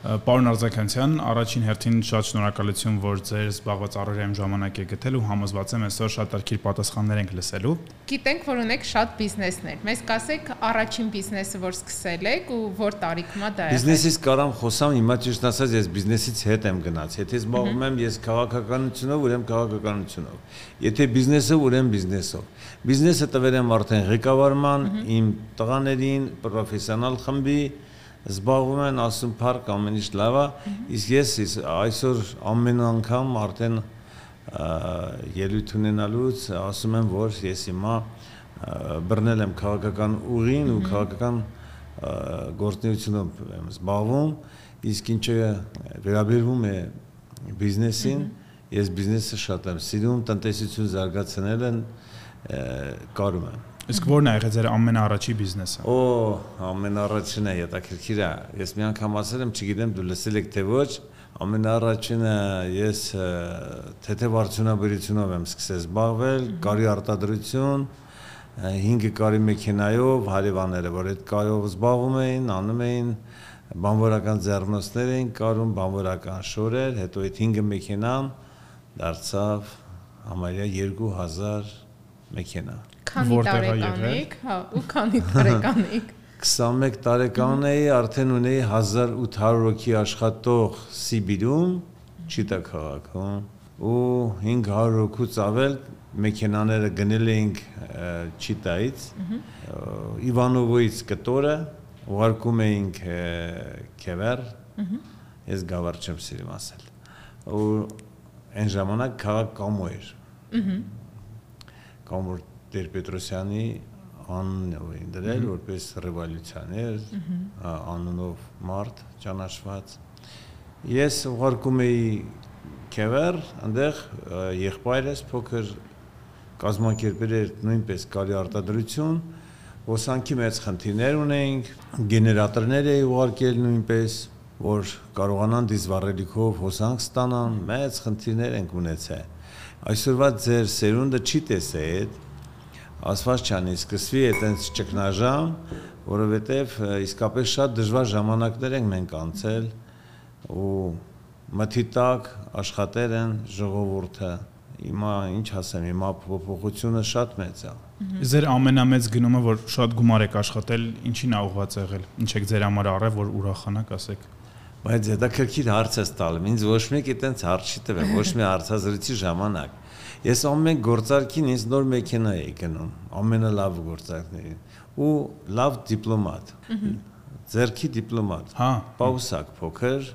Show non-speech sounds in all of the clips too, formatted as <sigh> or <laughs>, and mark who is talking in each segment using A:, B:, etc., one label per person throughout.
A: Պարոն Արձականյան, առաջին հերթին շատ շնորհակալություն, որ ձեր զբաղված առօրյայում ժամանակ եք գտել ու համոզված եմ այսօր շատ արկիր պատասխաններ ենք լսելու։
B: Գիտենք, որ ունեք շատ բիզնեսներ։ Մեզ կասեք առաջին բիզնեսը, որ սկսել եք ու որ տարիքում է դա եղել։
C: Բիզնեսից կարամ խոսամ, հիմա ճիշտ ասած ես բիզնեսից հետ եմ գնաց։ Եթե զբաղվում եմ ես քաղաքականությունով, ուրեմն քաղաքականությունով։ Եթե բիզնեսը, ուրեմն բիզնեսով։ Բիզնեսը տվել եմ արդեն ղեկավարման, իմ տղաներին, պրոֆեսիոնալ խմբի, զբաղվում են ասում փառք ամեն ինչ լավա, իսկ ես իս, այսօր ամեն անգամ արդեն ելույթ ունենալուց ասում եմ, որ ես հիմա բռնել եմ քաղաքական ուղին ու քաղաքական գործնեությունով եմ զբաղվում, իսկ ինչը վերաբերվում է բիզնեսին, ես բիզնեսը շատ եմ սիրում, տնտեսություն զարգացնելն կարում եմ
A: Իսկ ո՞րն է եղել ձեր ամենաառաջի բիզնեսը։
C: Օ, ամենաառաջին է, հետաքրքիր է։ Ես մի անգամ ասել եմ, չգիտեմ դու լսել եք թե ոչ, ամենաառաջինը ես թեթև արդյունաբերությունով եմ սկսել զբաղվել, կարի արտադրություն, 5 կարի մեքենայով հարևանները, որ այդ կարով զբաղվում էին, անում էին բանվորական ձեռնոցներ էին կարում, բանվորական շորեր, հետո այդ 5 մեքենան դարձավ համարյա 2000 մեքենա
B: Քանի տարեկան եք, հա, ու քանի տարեկան եք։
C: 21 տարեկան էի, արդեն ունեի 1800 հոգի աշխատող Սիբիրում, Չիտա քաղաքում, ու 500 հոգուց ավել մեքենաները գնել էինք Չիտայից, Իվանովոյից կտորը, ուղարկում էինք Քևեր, ես գավառ չեմ սիրում ասել։ Ու այն ժամանակ քաղաք կամո էր։ Կամոր Տեր-Պետրոսյանի անունն էին դրել որպես ռևոլյուցիոներ անունով մարդ ճանաչված ես ուղարկում էի Քևեր այնտեղ եղբայրս փոքր կազմակերպել էր նույնպես կարի արտադրություն ոսանքի մեծ խնդիրներ ունեինք գեներատորներ էի ուղարկել նույնպես որ կարողանան դիզվառելիքով հոսանք ստանան մեծ խնդիրներ ենք ունեցել այսօրվա ձեր սերունդը չի տեսել այդ ասված չանի, սկսվի այտենց ճգնաժամ, որովհետև իսկապես շատ դժվար ժամանակներ ենք մենք անցել ու մթի տակ աշխատեր են ժողովուրդը հիմա ինչ ասեմ, հիմա փոփոխությունը շատ մեծ է։
A: Ձեր ամենամեծ գնումը, որ շատ գումար եք աշխատել, ինչին է ուղղված եղել։ Ինչ եք ձեր համար արել, որ ուրախանաք, ասեք։
C: Բայց դա քրքիր հարց է տալու։ Ինձ ոչ մեկ այտենց հարց չի տվել, ոչ մի հարցազրույցի ժամանակ։ Ես ամեն գործարքին ինձ նոր մեքենա էի գնում, ամենալավ գործարքներին ու լավ դիպլոմատ։ Ձերքի դիպլոմատ։
A: Հա,
C: պաուսակ փոքր,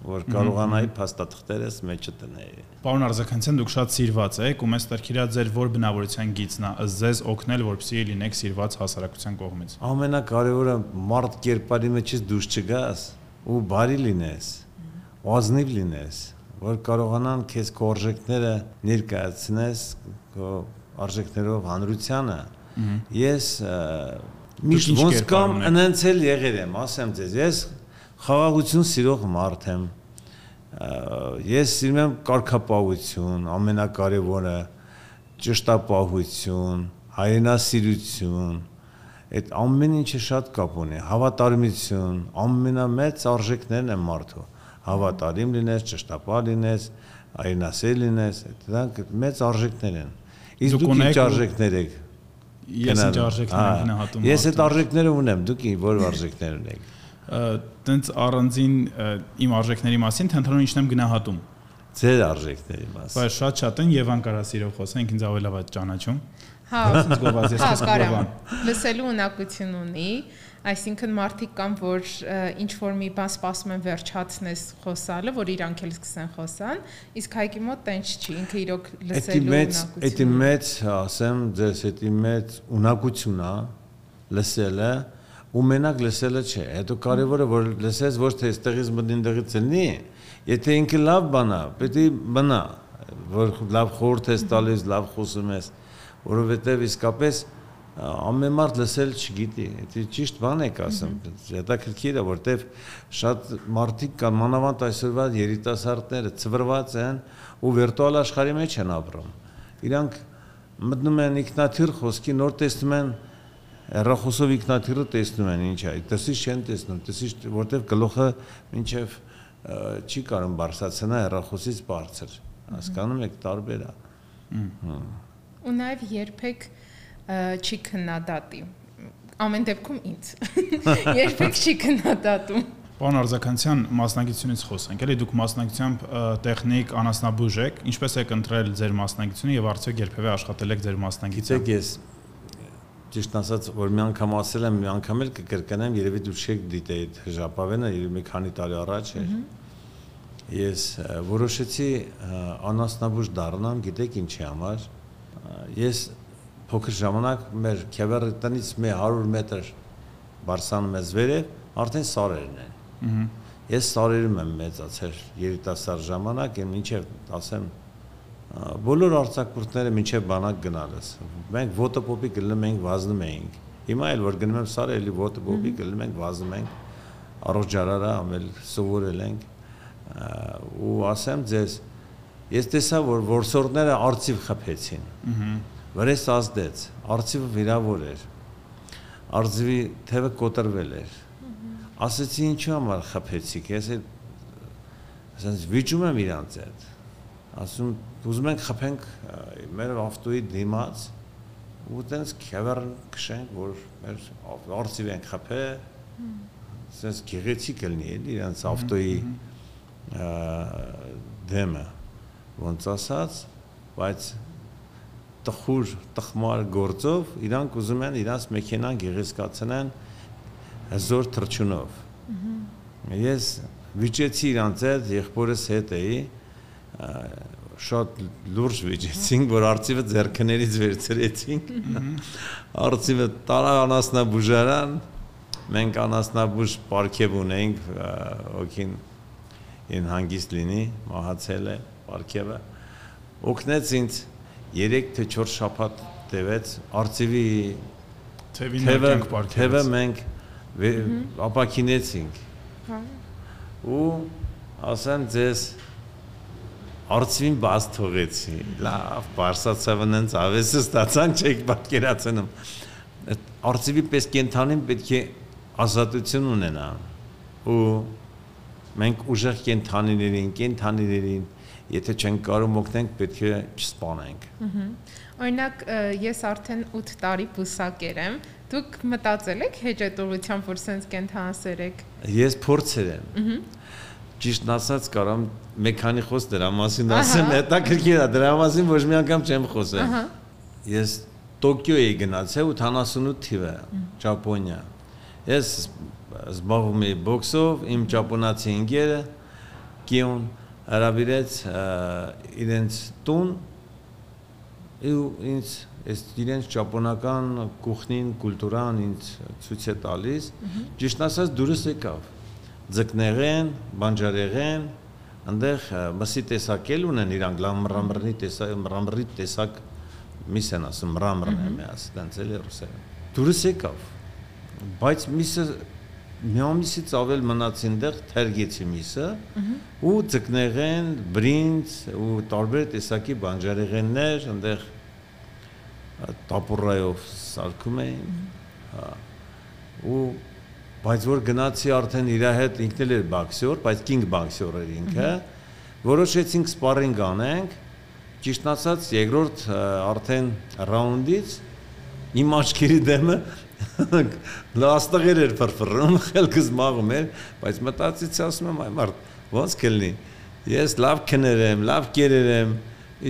C: որ կարողանայի փաստաթղթերս մեջը տնեի։
A: Պարոն Արզականցյան, դուք շատ սիրված եք ու մեզ տրքիրա ձեր որ բնավորության գիծն է, ըստ ձեզ օգնել, որպեսզի լինեք սիրված հասարակության կողմից։
C: Ամենակարևորը մարդ կերպարի մեջից դուրս չգաս ու բարի լինես, ազնիվ լինես, որ կարողանան քեզ քո արժեքները ներկայացնես քո արժեքներով հանրությանը ես միշտ ոնց կամ ընենցել եղել եմ ասեմ ձեզ ես խաղաղություն սիրող մարդ եմ ես սիրում եմ կարգապահություն ամենակարևորը ճշտապահություն հայրենասիրություն այդ ամեն ինչը շատ կապ ունի հավատարմություն ամենամեծ արժեքներն են մարդու հավատարիմ լինես, ճշտապահ լինես, այնասեր լինես, դրանք մեծ արժեքներ են։ Իսկ դուք ինչ արժեքներ եք։
A: Ես ինչ արժեքներ եմ գնահատում։
C: Ես այդ արժեքները ունեմ, դուք որ արժեքներ ունեք։
A: Տենց առանձին իմ արժեքների մասին ընդհանուր ինչն եմ գնահատում։
C: Ձեր արժեքների մասին։
A: Բայց շատ շատ են եւ անկարասիրով խոսենք, ինձ ավելի լավ է ճանաչում։
B: Հա,
A: գովազ ես
B: խոսքով։ Լսելու ունակություն ունի, Այսինքն մարդիկ կան, որ ինչ որ մի բան սպասում են վերջացնես խոսալը, որ իրանք էլ սկսեն խոսան, իսկ հայկի մոտ տենց չի, ինքը իրոք լսելու
C: ունակություն։ Էդի մեծ, ասեմ, ձեզ էդի մեծ ունակություն է լսելը, ու մենակ լսելը չէ։ Հետո կարևորը որ լսես ոչ թե այստեղից մտնին դեղից լինի, եթե ինքը լավ բան է, պետք է բնա, որ լավ խորհուրդ ես տալիս, լավ խոսում ես, որովհետև իսկապես ամեն մարդ լսել չգիտի, դա ճիշտ բան եք ասում, հետաքրքիր է, որտեվ շատ մարդիկ կան, մանավանդ այսօրվա երիտասարդները ծվրված են ու վիրտուալ աշխարհի մեջ են ապրում։ Իրանք մտնում են ինքնաթիռ խոսքի, նոր տեսնում են հեռախոսով ինքնաթիռը տեսնում են ինչ է, դսի չեն տեսնում, դսի որտեվ գլուխը մինչև չի կարող բարձրացնա հեռախոսից բարձր։ Հասկանում եք, տարբեր է։
B: Ու նաև երբեք չի քննադատի։ Ամեն դեպքում ինձ։ <laughs> Երբեք չի քննադատում։
A: Պարոն Արձականցյան, մասնագիտությունից խոսենք։ Էլի դուք մասնագիտությամբ տեխնիկ անասնաբույժ եք, ինչպես եք ընտրել ձեր մասնագիտությունը եւ արդյոք երբևէ աշխատել եք ձեր մասնագիտությամբ։
C: Գիտեք, ես ճիշտ ասած, որ մի անգամ ասել եմ, մի անգամ էլ կկրկնեմ, երևի դու չեք դիտեի այդ ժապավենը, երևի մի քանի տարի առաջ էր։ Ես որոշեցի անասնաբույժ դառնամ, գիտեք ինչի համար։ Ես փոքր ժամանակ մեր Քևերի տնից մի 100 մետր բարձանում ես վերև, արդեն սարերն են։ Ես սարերում եմ մեծացել երիտասարդ ժամանակ, եմ ինչև ասեմ բոլոր արցակուրտները մինչև բանակ գնալս։ Մենք ոտը պոպի գնում ենք, վազնում էինք։ Հիմա էլ որ գնում եմ սարը, էլի ոտը պոպի գնում ենք, վազում ենք։ Առողջ ջարարա ամել սովորել ենք։ Ու ասեմ ձեզ, ես տեսա որ որսորդները արծիվ խփեցին։ Վրես ազդեց, արծիվը վիրավոր էր։ Արծիվի թևը կոտրվել էր։ Ասեցի ինչու համար խփեցիք, ես էլ ասենց վիճում եմ իրանց այդ ասում ուզում ենք խփենք մեր ավտոյի դիմաց ու տենց քևեր քշենք որ մեր արծիվ ենք խփե սենց գեղեցիկ լինի էլի իրանց ավտոյի դեմը ոնց ասած բայց տխուր տխմար գործով իրանք ուզում են իրանց մեքենան գեղեցկացնեն հզոր թրջունով ես վիճեցի իրանց այդ եղբորս հետ էի շատ լուրջ վիճեցինք, որ արծիվը ձերքներից վերցրեցինք։ Արծիվը տարա անասնաբուժարան, մենք անասնաբուժ պարգև ունենք, օքին ին հանգիստ լինի, մահացել է պարգևը։ Օգնեց ինձ 3 թե 4 շաբաթ տևեց արծիվի թևը թևը մենք ապակինեցինք։ Հա։ Ու ասեմ ձեզ արծվին բաց թողեցի։ Լավ, բարսացավն ընց ավեսը ստացան, չեք պատկերացնում։ Արծվի պես կենթանին պետք է ազատություն ունենա։ Ու մենք ուժեղ կենթանիներին, կենթանիներին, եթե չենք կարող օգնենք, պետք է չսպանենք։
B: Օրինակ, ես արդեն 8 տարի բուսակեր եմ։ Դուք մտածել եք հեջետողությամբ, որ սենց կենթանասեր եք։
C: Ես փորձել եմ։ ճիշտ ասած կարամ մի քանի խոս դրա մասին ասեմ, հետաքրքիր է, դրա մասին ոչ մի անգամ չեմ խոսել։ Ես Տոկիո էի գնացել 88 թիվը, Ճապոնիա։ Ես զբաղվում էի բոքսով, իմ ճապոնացի ընկերը Կիոն հրավիրեց իրենց տուն ու ինձ այս իրենց ճապոնական կուխնին, կուլտուրան ինձ ցույց է տալիս։ Ճիշտ ասած դուրս եկավ ձկնեղեն, բանջարեղեն, այնտեղ մսի տեսակել ունեն իրանք լամրամրնի տեսակ, մրամրի տեսակ միս են ասում, մրամրն է միաս, տենց էլի ռուսերեն։ Դուրս եկավ։ Բայց միսը մի ամիսից ավել մնացին դեղ թերգեցի միսը ու ձկնեղեն, բրինձ ու տարբեր տեսակի բանջարեղեններ այնտեղ տապուրայով սարքում էին։ Հա։ Ու բայց որ գնացի արդեն իր հետ ինքն էլ էր բոքսյոր, բայց կինգ բոքսյոր էր ինքը, որոշեցինք սպարինգ անենք, ճիշտ ասած երկրորդ արդեն ռաունդից իմ աչքերի դեմը լաստղեր էր ֆրֆռում, խելքս մաղում էր, բայց մտածեցի ասում եմ այ մարդ ոնց կլինի։ Ես լավ քներեմ, լավ կերերեմ,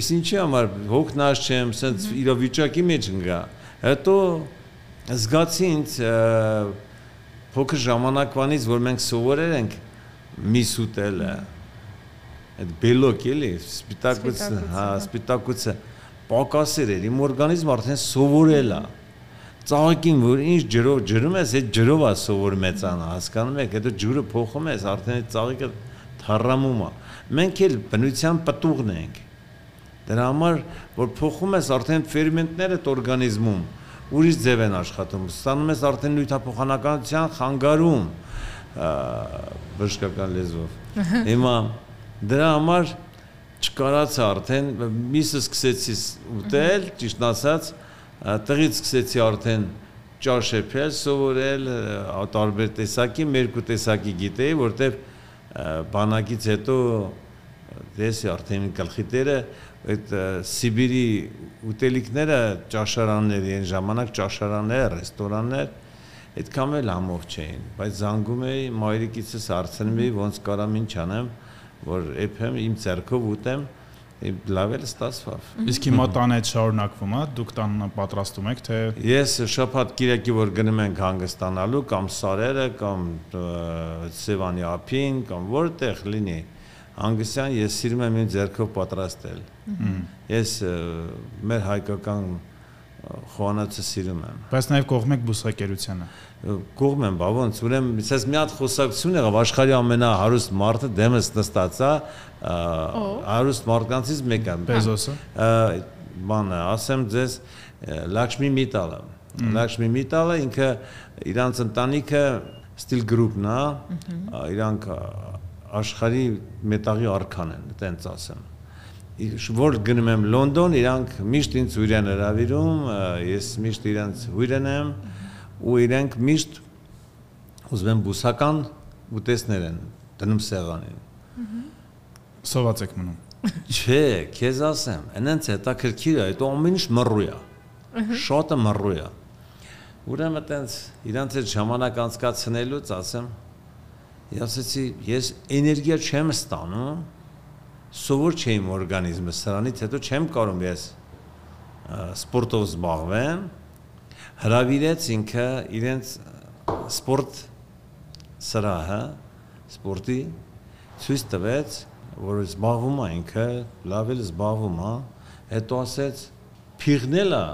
C: իսկ ինչի համար հոգնած չեմ, սենց իրավիճակի մեջ ընկա։ Հետո զգացի ինձ փոքր ժամանակվանից որ մենք սովորել ենք միս ուտելը այդ բելոկ էլի սպիտակուց հա սպիտակուցը պակասեր էր իմ օրգանիզմը արդեն սովորել է ծաղիկին որ ինչ ջրով ջրում ես այդ ջրով է սովոր մեծանա հասկանում եք հետո ջուրը փոխում ես արդեն այդ ծաղիկը թառամում է մենք էլ բնության պտուղն ենք դրա համար որ փոխում ես արդեն ֆերմենտները օրգանիզմում ուրիշ ձև են աշխատում։ Ստանում ես արդեն նյութափոխանականության խանգարում բժշկական լեզվով։ Հիմա դրա համար չկարացա արդեն միսը սկսեցի ուտել, ճիշտ ասած, տեղից սկսեցի արդեն ճաշեփել, սովորել տարբեր տեսակի, մերկու տեսակի գիտեի, որտեվ բանակից հետո դեսի արդեն գլխի դերը այդ Սիբիրի ուտելիքները ճաշարաններ են ժամանակ ճաշարաններ, ռեստորաններ այդքան էլ համով չէին, բայց զանգում էի մայրիկիցս հարցնում էի ոնց կարամ ինչ անեմ, որ եփեմ իմ ձեռքով ուտեմ, լավ էլ ստացվավ։
A: Իսկ հիմա տանը այդ շարունակվում է, դուք տանը պատրաստում եք թե
C: Ես շփատ Կիրակի որ գնում ենք հանգստանալու կամ Սարերը կամ Սևանի ափին կամ որտեղ լինի հանգստյան ես սիրում եմ իմ ձեռքով պատրաստել։ Ես մեր հայկական խոհանոցը սիրում եմ։
A: Բայց նաև կողմ եք բուսակերությանը։
C: Կողմ եմ, բա ոնց, ուրեմն ասես մի հատ խոսակցություն եղավ աշխարհի ամենահարուստ մարդը դեմս նստած է, հարուստ մարդկանցից մեկը։
A: Բեզոսը։
C: Բանը, ասեմ ձեզ Լաքշմի Միտալը։ Լաքշմի Միտալը ինքը իրանց ընտանիքը Steel Group-ն է, իրանք աշխարհի մետաղի արքան են, տենց ասեմ որ գնում եմ Լոնդոն, իրանք միշտ ինձ հույր են հravirում, ես միշտ իրանց հույրն եմ ու իրանք միշտ ուզում են բուսական ուտեսներ են դնում սեղանին։
A: Սոված եք մնում։
C: Չէ, քեզ ասեմ, այնց հետաքրքիր է, այդ ամեն ինչ մռու է։ Շոտը մռու է։ Ուրեմն այտենց իրանց այդ ժամանակ անցկացնելուց ասեմ, ես ասեցի, ես էներգիա չեմ ստանում, սովոր չէ իմ օրգանիզմը, սրանից հետո չեմ կարող ես սպորտով զբաղվեմ, հravirեց ինքը իրենց սպորտ սրահը, սպորտի ցույց տվեց, որ զբաղվում է ինքը, լավ էլ զբաղվում է, հետո ասեց փիղնելա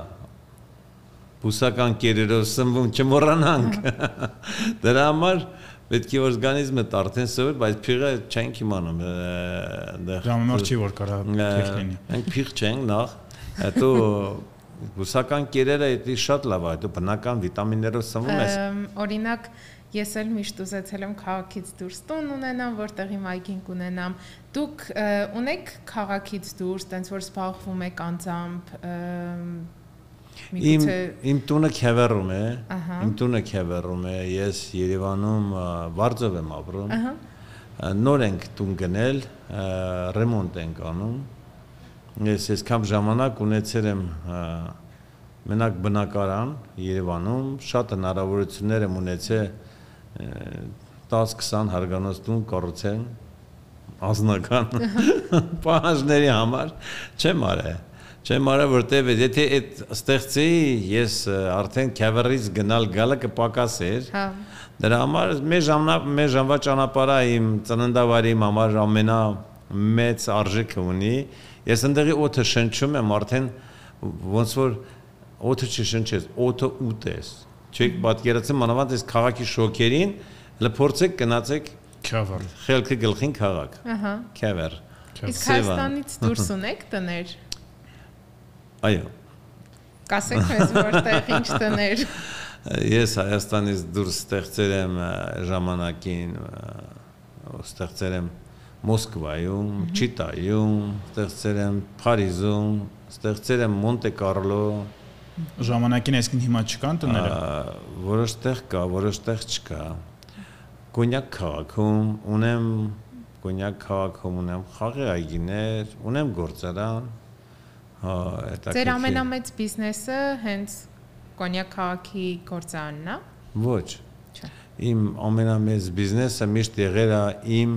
C: բուսական կերերով սնվում չմոռանանք։ <laughs> Դրա համար պետք է օրգանիզմը արդեն սովոր, բայց փիղը չենք իմանում
A: այնտեղ։ Ժամանակ չի որ կարա փիղ լինի։
C: Մենք փիղ չենք նախ, հետո <laughs> բուսական կերերը դա շատ լավ է, դու բնական վիտամիններով սնվում ես։
B: Օրինակ ես էլ միշտ ուզեցել եմ քաղաքից դուրս տուն ունենամ, որտեղ իմ այգին կունենամ։ Դուք ունեք քաղաքից դուրս, տենց որ զբաղվում եք անձամբ
C: Իմ իմ տունը Քևերում է։ Իմ տունը Քևերում է։ Ես Երևանում Վարձով եմ ապրում։ Ահա։ Նոր ենք տուն գնել, ռեմոնտ ենք անում։ Ես այսքան ժամանակ ունեցել եմ մենակ բնակարան Երևանում, շատ հնարավորություններ եմ ունեցել 10-20 հարգանոց տուն կառուցել ազնական <laughs> պահանջների համար չեմ արել Չեմ արա որտեվ եթե այդ ստեղծեի ես արդեն Քավերից գնալ գալը կպակասեր։ Հա։ Դրա համար մեր ժամանակ մեր ժամվա ճանապարհը իմ ծննդավարի համար ամենա մեծ արժեքը ունի։ Ես ընդեղի օդը շնչում եմ արդեն ոնց որ օդը չշնչես, օդը ուտես։ Չեք պատկերացնում մանավանդ այս քաղաքի շոկերին, լփորձեք գնացեք
A: Քավեր։
C: Խելքը գլխին քաղաք։ Ահա։ Քավեր։
B: Իսկ Հայաստանից դուրս ունեք տներ։
C: Այո։
B: Կասեք մեզ որտեղ ինչ տներ։ <laughs>
C: Ես Հայաստանից դուրս ստեղծել եմ ժամանակին ստեղծել եմ Մոսկվայում, Չիտայում, ստեղծել եմ Փարիզում, ստեղծել եմ Մոնտե Կարլո։
A: Ժամանակին այսքան հիմա չկան տները։
C: Որոշ տեղ կա, որոշ տեղ չկա։ Կոնյակ քաղաքում ունեմ Կոնյակ քաղաքում ունեմ խաղի այգիներ, ունեմ գործարան,
B: Հա, դա Ձեր ամենամեծ բիզնեսը հենց Կոնյակ քաղաքի գործարանն է։
C: Ոչ։ Չէ։ Իմ ամենամեծ բիզնեսը միշտ եղել է իմ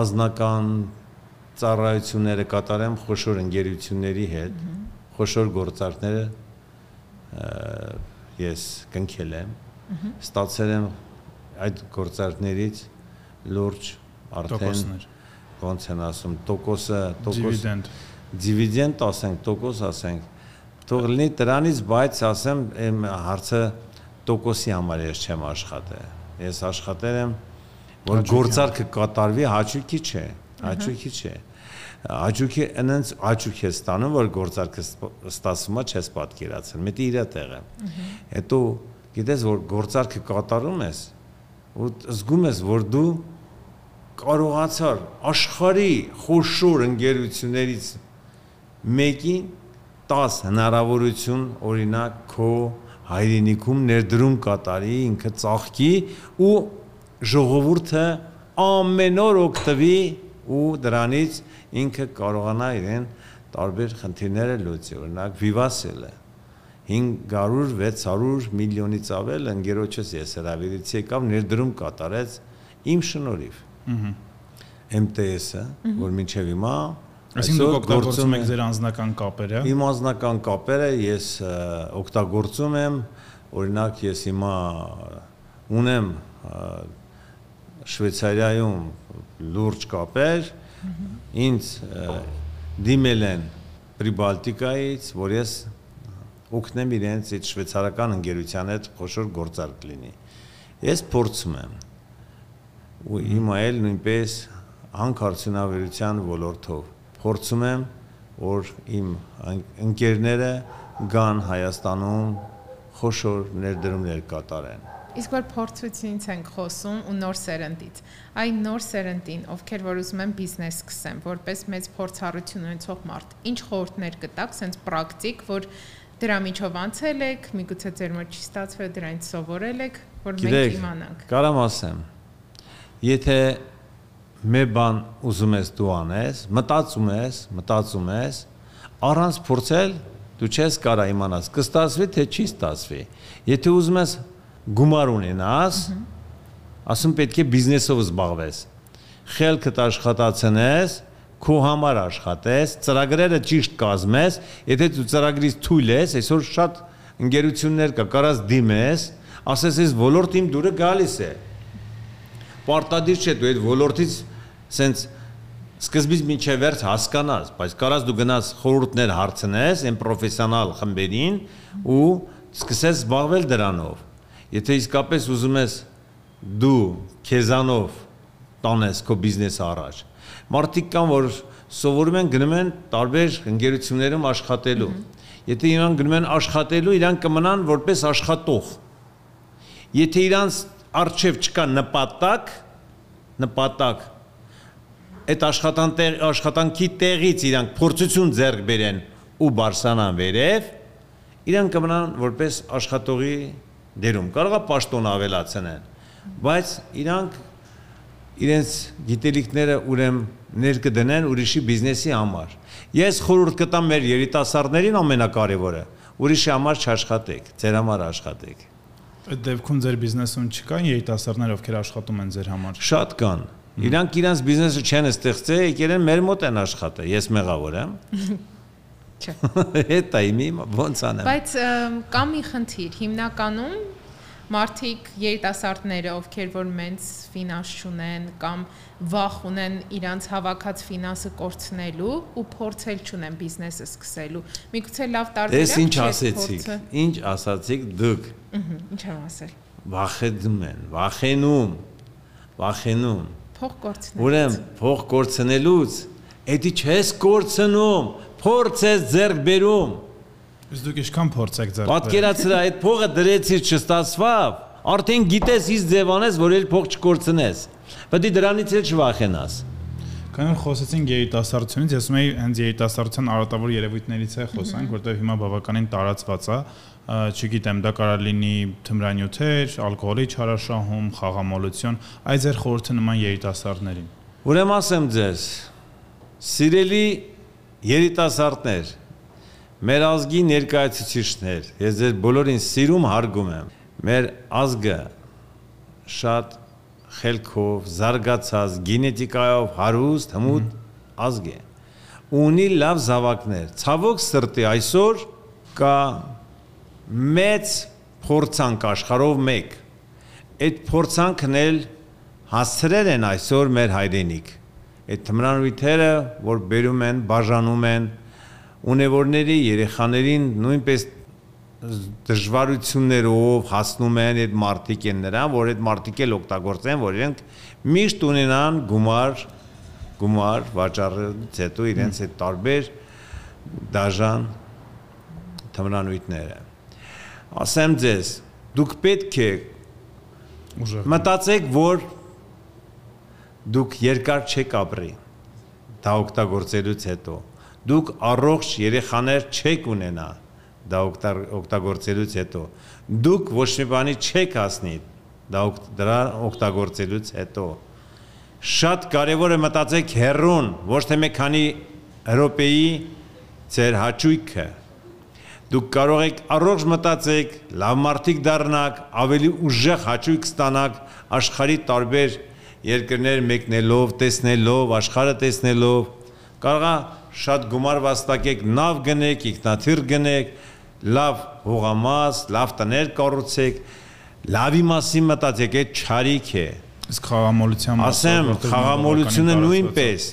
C: ազնական ծառայությունները կատարեմ խոշոր ընկերությունների հետ, խոշոր գործարքները ես կնքել եմ, ստացել եմ այդ գործարքներից լուրջ արդեն ոնց են ասում, տոկոսը, տոկոս դիվիդենդ ասենք, տոկոս ասենք, թող լինի դրանից, բայց ասեմ, իմ հարցը տոկոսի համար ես չեմ աշխատել։ Ես աշխատել եմ, որ գործարքը կատարվի հաճույքի չէ, հաճույքի չէ։ Հաճույքի այնց հաճույք է ստանում, որ գործարքը ստացվում է, չես պատկերացել։ Մետի իր տեղը։ Հետո գիտես, որ գործարքը կատարում ես, ու զգում ես, որ դու կարողացար աշխարհի խոշոր ընկերություններից մեկին 10 հնարավորություն օրինակ քո հայրենիքում ներդրում կատարի, ինքը ծաղկի ու ժողովուրդը ամեն օր օգտվի ու դրանից ինքը կարողանա իրեն տարբեր խնդիրները լուծի, օրինակ Vivassel-ը 500-600 միլիոնից ավել ընկերոջս ես հրավիրեցի եկավ ներդրում կատարեց իմ շնորհիվ։ Ահա MTS-ը, որ մինչև հիմա
A: Այսինքն դուք օգտագործում եք ձեր անձնական կապերը։
C: Իմ անձնական կապերը ես օգտագործում եմ, օրինակ ես հիմա ունեմ Շվեյցարիայում լուրջ կապեր, ինձ դիմել են Պրիբալտիկայից, որ ես օգնեմ իրենց այդ շվեյցարական ընկերության հետ խոշոր գործարք լինի։ Ես փորձում եմ։ Ու հիմա էլ նույնպես հանքարդյունաբերության ոլորտով փորձում եմ, որ իմ ընկերները գան Հայաստանում խոշոր ներդրումներ կատարեն։
B: Իսկ որ փորձությունից ենք խոսում ու նոր սերնդից, այն նոր սերնդին, ովքեր որ ուզում են բիզնես սկսեն, որպես մեծ փորձառություն ունեցող մարդ, ինչ խորհուրդներ կտաք, սենց պրակտիկ, որ դրա միջով անցել եք, միգուցե ձեր մոտ չի ստացվել դրանից սովորել եք, որ մենք իմանանք։
C: Կարամ ասեմ, եթե մի բան ուզում ես դու անես, մտածում ես, մտածում ես, առանց փորձել դու չես կարա իմանաս կստացվի թե չի ստացվի։ Եթե ուզում ես գումար ունենաս, ասում պետք է բիզնեսով զբաղվես։ Խելքդ աշխատացնես, քո համար աշխատես, ծրագրերը ճիշտ կազմես, եթե դու ծրագրից թույլ ես, այսօր շատ ընկերություններ կա, կարաս դիմես, ասես ես ոլորտ իմ դուրը գալիս է։ Պարտադիր չէ դու այդ ոլորտից սենց սկզբից մինչև վերջ հասկանաս, բայց կարաս դու գնաս խորհուրդներ հարցնես այն պրոֆեսիոնալ խմբերին ու սկսես զբաղվել դրանով։ Եթե իսկապես ուզում ես դու քեզանով տանես քո բիզնեսը առաջ, մարդիկ կան, որ սովորում են գնում են տարբեր ընկերություններում աշխատելու։ Եթե իրանք գնում են աշխատելու, իրանք կմնան որպես աշխատող։ Եթե իրանց արժև չկա նպատակ, նպատակ այդ աշխատանտեղ աշխատանքի տեղից իրանք փորձություն ձեռք բերեն ու բարսանան վերև, իրանք կմնան որպես աշխատողի դերում։ Կարողա պաշտոն ավելացնեն, բայց իրանք իրենց գիտելիքները ուրեմ ներկդնեն ուրիշի բիզնեսի համար։ Ես խորհուրդ կտամ մեր երիտասարդներին ամենակարևորը, ուրիշի համար չաշխատեք, ձեր համար աշխատեք։
A: Այդ դեպքում ձեր բիզնեսում չկան երիտասարդներ, ովքեր աշխատում են ձեր համար։
C: Շատ կան։ Իրանք իրանց բիզնեսը չեն ստեղծել, եկել են մեր մոտ են աշխատել։ Ես մեղավոր եմ։ <laughs>
B: Չէ։ <laughs>
C: Հետա իմի ոնց անեմ։
B: Բայց կա մի խնդիր, հիմնականում մարդիկ երիտասարդները, ովքեր որ մենց ֆինանս չունեն կամ վախ ունեն իրանց հավաքած ֆինանսը կորցնելու ու փորձել չունեն բիզնեսը սկսելու։ Միգուցե լավ տարբերակ
C: է։ Ես ինչ ասեցիք։ Ինչ ասացիք դուք։
B: Ահա, ինչ եմ ասել։
C: Վախենում են, վախենում։ Վախենում։
B: Փող կորցնելուց։
C: Ուրեմն փող կորցնելուց, էդի չես կորցնում, փորձ ես ձեռք բերում
A: Իսկ դուք ինչքան փորձեք ձեռք
C: բերել։ Պատկերացրա այդ փողը դրեցիր չստացվավ, արդեն գիտես իս ձևանես, որ էլ փող չկորցնես։ Պետք է դրանից էլ չվախենաս։
A: Քանի խոսեցինք երիտասարդությունից, ես ուզում եի հենց երիտասարդության արատավոր երևույթներից է խոսանք, որտեղ հիմա բավականին տարածված է, չգիտեմ, դա կարող լինի թմրանյութեր, ալկոհոլի չարաշահում, խաղամոլություն, այ ձեր խորհուրդը նման երիտասարդներին։
C: Ուրեմն ասեմ ձեզ, սիրելի երիտասարդներ, Մեր ազգի ներկայացուցիչներ, ես ձեր բոլորին սիրում հարգում եմ։ Մեր ազգը շատ խելքով, զարգացած, գենետիկայով հարուստ, հմուտ ազգ է։ Ունի լավ զավակներ։ Ցավոք սրտի այսօր կա մեծ փորձանք աշխարհով մեկ։ Այդ փորձանքն էլ հասցրել են այսօր մեր հայրենիք։ Այդ թմրանույթերը, որ բերում են, բաժանում են, ունևորների երեխաներին նույնպես դժվարություններով հասնում են այդ մարտիկ են նրան, որ այդ մարտիկ էլ օգտագործեն, որ իրենք միշտ ունենան գումար, գումար վաճառելուց հետո իրենց այդ տարբեր դաժան թմրանույթները։ Ասեմ ձեզ, դուք պետք է մտածեք, որ դուք երկար չեք ապրի դա օգտագործելուց հետո դուք առողջ երեխաներ չեք ունենա դա օգտագործելուց հետո դուք ոչ մի բանի չեք հասնի դա դրա օգտագործելուց հետո շատ կարևոր է մտածեք հերրուն ոչ թե մի քանի եվրոպեի ձեր հաճույքը դուք կարող եք առողջ մտածեք, լավ մարդիկ դառնաք, ավելի ուժեղ հաճույք ստանաք աշխարհի տարբեր երկրներ մեկնելով, տեսնելով, աշխարհը տեսնելով, կարողա շատ գումար վաստակեք, նավ գնեք, ինքնաթիռ գնեք, լավ հողամաս, լավ տներ կառուցեք, լավի մասին մտածեք, այդ ճարիք է։
A: Իսկ խաղամոլության
C: մասը, ասեմ, խաղամոլությունը նույնպես,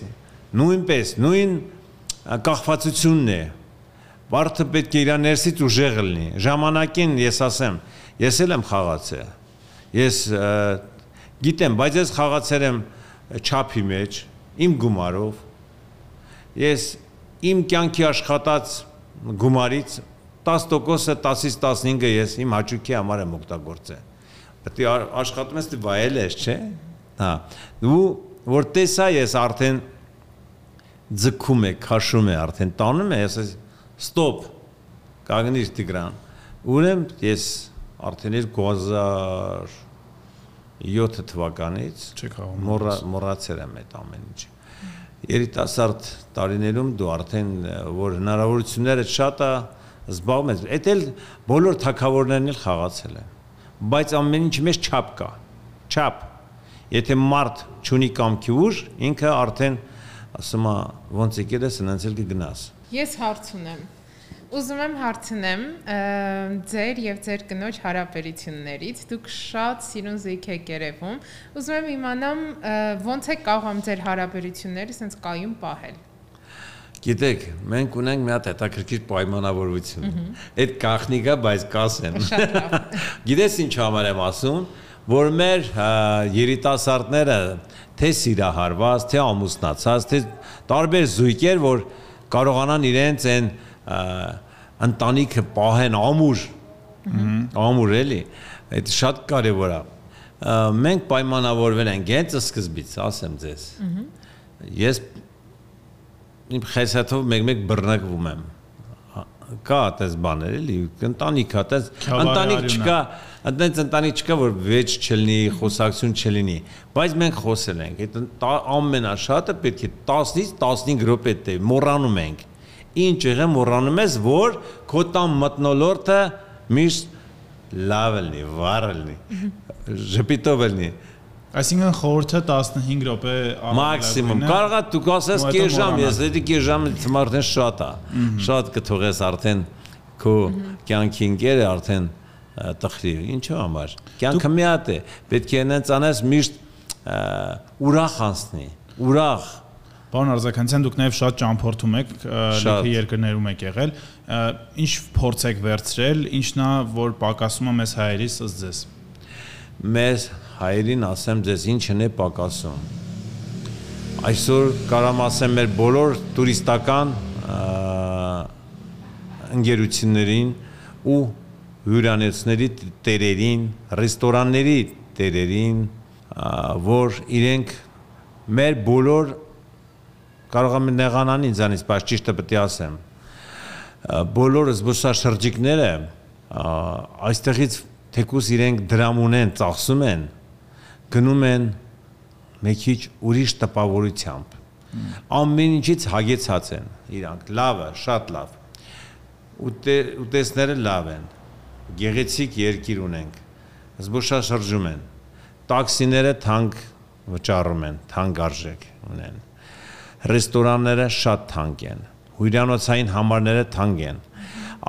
C: նույնպես, նույն կախվածությունն է Վարդը պետք է իր ներսից ուժեղ լինի։ Ժամանակին ես ասեմ, ես էլ եմ խաղացել։ Ես գիտեմ, բայց ես խաղացել եմ չափի մեջ, իմ գումարով։ Ես իմ կյանքի աշխատած գումարից 10%-ը 10-ից 15-ը ես իմ հաճույքի համար եմ օգտագործել։ Պետք է աշխատում ես դու վայել ես, չէ՞։ Հա։ Դու որ տեսա ես արդեն ձգում է, քաշում է, արդեն տանում է, ես ստոպ կանգնիր Տիգրան ուրեմն ես արդեն 2007 թվականից մոռա մոռացել եմ այդ ամեն ինչը երիտասարդ տարիներում դու արդեն որ հնարավորությունները շատ է զբաղվում ես էդ էլ բոլոր թակավորներն էլ խաղացել են բայց ամեն ինչի մեջ չափ կա չափ եթե մարդ ճունի կամքի ուժ ինքը արդեն ասում է ոնց եկել ես նենց էլ կգնաս
B: Ես հարց ունեմ։ Ուզում եմ հարցնեմ ձեր եւ ձեր կնոջ հարաբերություններից։ Դուք շատ սիրուն զույգ եք երևում։ Ուզում եմ իմանամ ոնց է կարողam ձեր հարաբերությունները sense կայուն պահել։
C: Գիտեք, մենք ունենք մի հատ հետաքրքիր պայմանավորություն։ Այդ գախնիկա, բայց կասեմ։
B: Շատ լավ։ <laughs>
C: Գիտես ինչ համար եմ ասում, որ մեր երիտասարդները թե սիրահարված, թե ամուսնացած, թե տարբեր զույգեր, որ կարողանան իրենց այն ընտանիքը պահեն ամուր ամուր էլի այդ շատ կարևոր է մենք պայմանավորվել ենք հենց սկզբից ասեմ ձեզ ես իմ խեսաթով մեկ-մեկ բռնկվում եմ կա այդպես բաներ էլի ընտանիք հա այդպես ընտանիք չկա այդպես ընտանիք չկա որ վեճ չլինի խոսակցություն չլինի բայց մենք խոսել ենք այդ ամենաշատը պետք է 10-ից 15 րոպե տե մոռանում ենք ինչ եղե մոռանում ես որ քո տան մտնոլորտը միշտ լավ լինի վառ լինի ժպիտով լինի
A: Այսինքն խորհուրդը 15 րոպե
C: մաքսիմում։ Կարողա դու ասես կես ժամ, ես դե կես ժամ արդեն շատ է։ Շատ կթողես արդեն քո կյանքի ընկերը արդեն տխրի։ Ինչու համար։ Կյանքը մի հատ է։ Պետք է այնց անես միշտ ուրախ անցնի։ Ուրախ
A: Պարոն Արզականցյան, դուք նաև շատ ճամփորդում եք, լիքը երկրներում եք եղել։ Ինչ փորձ եք վերցրել, ինչն է, որ պակասում է մեզ հայերիս ըստ ձեզ։
C: Մեզ հայերին ասեմ ձեզ ինչն է պակասում։ Այսօր կարամ ասեմ մեր բոլոր տուրիստական ընկերություններին ու հյուրանոցների տերերին, ռեստորանների տերերին, որ իրենք մեր բոլոր կարող եմ նեղանան ինձանից, բայց ճիշտը պետք է ասեմ։ Բոլոր զբոսաշրջիկները այստեղից թեկուս իրենք դրամ ունեն, ծախսում են, գնում են մի քիչ ուրիշ տպավորությամբ։ Ամեն ինչից հագեցած են իրանք, լավը, շատ լավ։ Ուտեսները լավ են։ Գեղեցիկ երկիր ունենք։ Զբոսաշրջում են։ Տաքսիները թանկ վճարում են, թանկ արժեք ունեն ռեստորանները շատ թանկ են, հյուրյանոցային համարները թանկ են։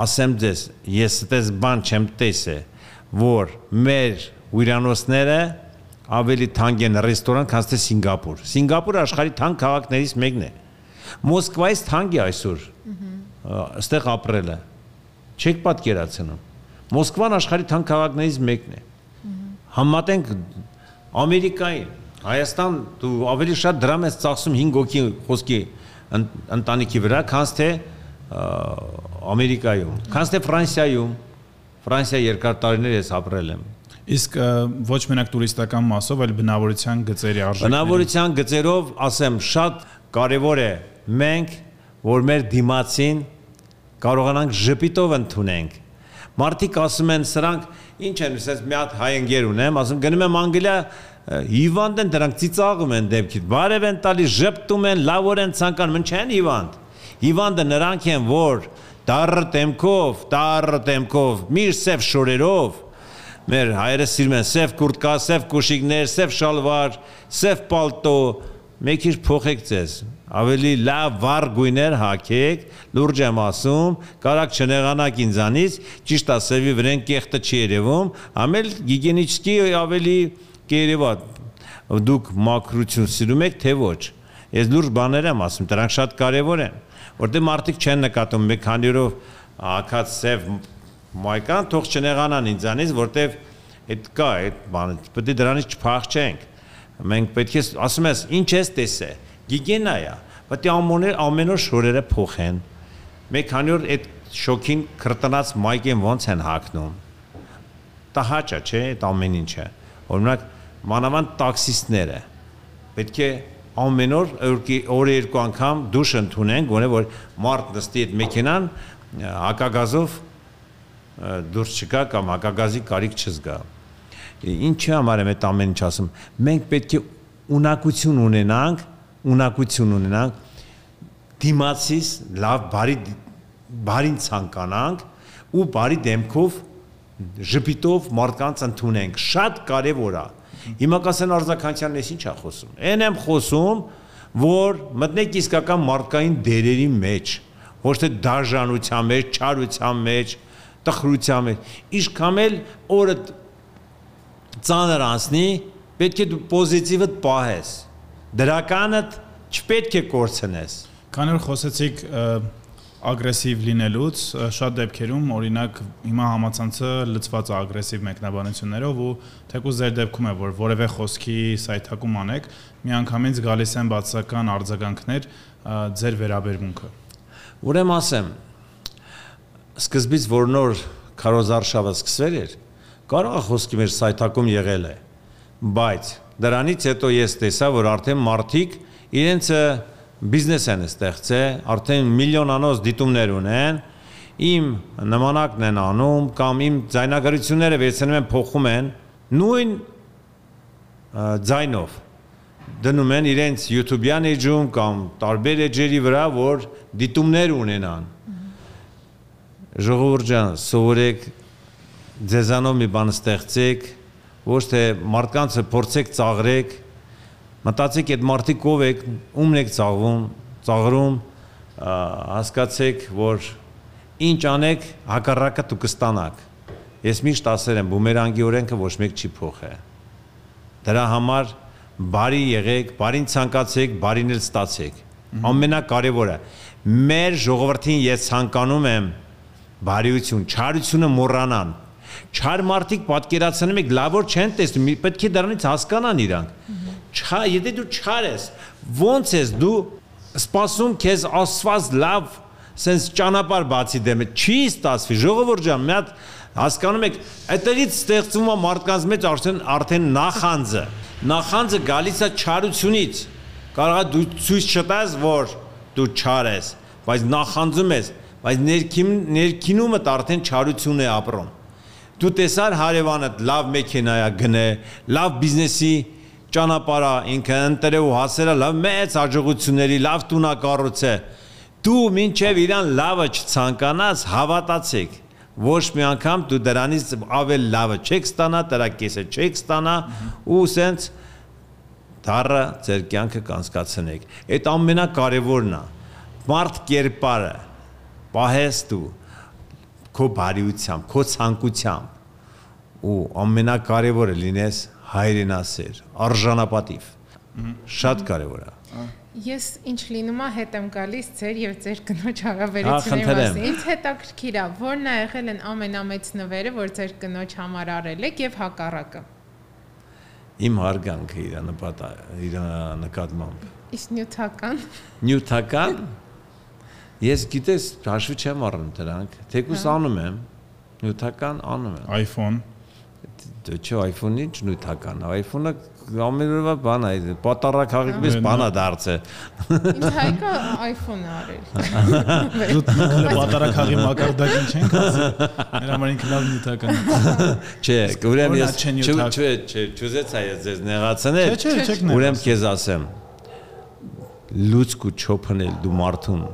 C: Ասեմ ձեզ, ես այդպես բան չեմ տեսել, որ մեր հյուրյանոցները ավելի թանկ են ռեստորան, քան թե Սինգապուր։ Սինգապուրը աշխարհի թանկ քաղաքներից մեկն է։ Մոսկվայից թանկ է այսօր։ Այստեղ ապրելը։ Չեք պատկերացնում։ Մոսկվան աշխարհի թանկ քաղաքներից մեկն է։ Համատենք Ամերիկային Հայաստան դու ավելի շատ դրամ ես ծախսում 5 հոգի խոսքի ընտանիքի վրա, քան թե Ամերիկայում, քան թե Ֆրանսիայում։ Ֆրանսիա երկար տարիներ ես ապրել եմ։
A: Իսկ ոչ մենակ տուրիստական մասով, այլ բնավորության գծերի արժեքները։
C: Բնավորության գծերով, ասեմ, շատ կարևոր է մենք, որ մեր դիմացին կարողանանք ժպիտով ընդունենք։ Մարդիկ ասում են սրանք ինչ են, ասես մի հատ հայ ընկեր ունեմ, ասում գնում եմ Անգլիա հիվանդ են դրանք ծիծաղում են դեպքից։ Բարև են տալի, ժպտում են, լավոր են ցանկանում, ինչ են հիվանդ։ Հիվանդը նրանք են, որ դառը տեմքով, դառը տեմքով, միր սև շորերով մեր հայրը սիրում են սև կուրտկա, սև կոշիկներ, սև շալվար, սև պալտո, մեկ իր փոխեք ձեզ ավելի լավ վառ գույներ հագեք, լուրջ եմ ասում, կարակ չնեղանաք ինձանից, ճիշտ է, սևի վրան կեղտը չի երևում, ամել գիգենիչկի ավելի կերևա դուք մակրություն սիրում եք թե ոչ։ Ես լուրջ բաներ եմ ասում, դրանք շատ կարևոր են, որտեղ մարդիկ չեն նկատում, մեկ քանիրով ակած սև մայկան թող չնեղանան ինձանից, որտեղ այդ կա այդ բանը, պետք է դրանից չփախչենք։ Մենք պետք է ասում ես, ինչ ես տեսել գիգենա է պետք է ամոներ ամեն օր շորերը փոխեն մեկ քանի օր այդ շոքին քրտնած մայկեն ոնց են հակնում տահաճա չէ այդ ամեն ինչը օրինակ մանավանդ տաքսիստները պետք է ամեն օր օրը երկու անգամ դուշ ընդունեն գոնե որ մարդ նստի այդ մեքենան հակագազով դուրս չկա կամ հակագազի կարիք չզգա ինչի համար եմ այդ ամեն ինչ ասում մենք պետք է ունակություն ունենանք ունակություն ունենանք դիմացից լավ բարի բարին ցանկանանք ու բարի դեմքով ժպիտով մարդկանց ընդունենք շատ կարևոր է հիմա կասեն արձականյանն էս ինչ է խոսում այն եմ խոսում որ մտնեք իսկական մարդկային դերերի մեջ ոչ թե դաժանության մեջ չարության մեջ տխրության մեջ իշքամ էլ օրը ծանր անցնի պետք է դու պոզիտիվը պահես դրականը չպետք է կորցնես։
A: Քանի որ խոսեցիք ագրեսիվ լինելուց, շատ դեպքերում օրինակ հիմա համացանցը լծված է ագրեսիվ մեկնաբանություններով ու թեկուզ ձեր դեպքում է որ որևէ խոսքի սայթակում անեք, միանգամից գալիս են բացական արձագանքներ ձեր վերաբերմունքը։
C: Ուրեմն ասեմ, սկզբից որ նոր քարոզարշավը սկսվել էր, կարող է խոսքի մեր սայթակում եղել է, բայց Դրանից հետո ես տեսա, որ արդեն մարդիկ իրենց բիզնես են ստեղծել, արդեն միլիոնանոց դիտումներ ունեն, իմ նմանակն են անում կամ իմ ձայնագրությունները վերցնում են փոխում են նույն ձայնով դնում են իրենց YouTube-յան էջում կամ տարբեր էջերի վրա, որ դիտումներ ունենան։ Ժողովուրդ ջան, սովորեք ձեզանով մի բան ստեղծեք, ոչ թե մարդկանցը փորձեք ծաղրեք, մտածեք այդ մարդիկ ով եք, ումն եք ծաղվում, ծաղրում, հասկացեք, որ ինչ անեք, հակառակը դու կստանաք։ Ես միշտ ասել եմ, բումերանգի օրենքը ոչ մեկ չի փոխե։ Դրա համար բարի եղեք, բարին ցանկացեք, բարին էլ ստացեք։ Ամենակարևորը մեր ժողովրդին ես ցանկանում եմ բարիություն, չարությունը մոռանան, Չար մարդիկ պատկերացնում եք լավոր չեն տեսնում, պետք է դրանից հասկանան իրանք։ Չա, եթե դու չար ես, ո՞նց ես դու սպասում քեզ ասված լավ սենց ճանապարհ բացի դեմը չի ստացվի ժողովուրդ ջան մի հատ հասկանում եք այդտեղից ստեղծվում է մարդկանց մեջ արդեն արդեն նախանձը նախանձը գալիս է չարությունից կարող է դու ցույց չտաս որ դու չար ես բայց նախանձում ես բայց ներքին ներքինումդ արդեն չարություն է ապրում դու տեսար հարևանը լավ մեքենա է գնե, լավ բիզնեսի ճանապարհա ինքը ընտրել ու հասել է լավ մեծ հաջողությունների, լավ տունա կառուցե։ Դու մինչև իրան լավը չցանկանաս, հավատացեք, ոչ մի անգամ դու դրանից ավել լավը չեք ստանա, դրա կեսը չեք ստանա ու սենց դառը ձեր կյանքը կանցկացնեք։ Այդ ամենակարևորն է։ Մարդ կերպարը պահես դու քո բարիությամբ, քո ցանկությամբ ու ամենակարևորը լինես հայրենասեր, արժանապատիվ։ Շատ կարևոր է։
B: Ես ինչ լինում է հետ եմ գալիս ձեր եւ ձեր կնոջ հարաբերությունների մասին։ Ինձ հետաքրքիր է, որն է եղել են ամենամեծ նվերը, որ ձեր կնոջ համար արել եք եւ հակառակը։
C: Իմ հարգանքը իր նպատա իր նկատմամբ։
B: Իսկ նյութական։
C: Նյութական Ես գիտես հաշվի չեմ առնում դրանք, թեկուս հա։ անում եմ, նյութական անում եմ։
A: iPhone
C: Դե չէ, iPhone-ի նյութական, iPhone-ը ամեն օրվա բան է, պատարակ հաղիպես բանա դարձը։
B: Ինձ հայկը iPhone-ը արել։
A: Դու մենք <laughs> պատարակաղի մակարդակին չենք ասի։ Մեր համար ինքը լավ նյութական։
C: Չէ, ուրեմն ես
A: չեն
C: չէ, չէ, չուզեց այ ձեզ նեղացնել։
A: Չէ, չէ, չեք
C: Ուրեմն քեզ ասեմ։ Լուցկու չոփնել դու մարդուն,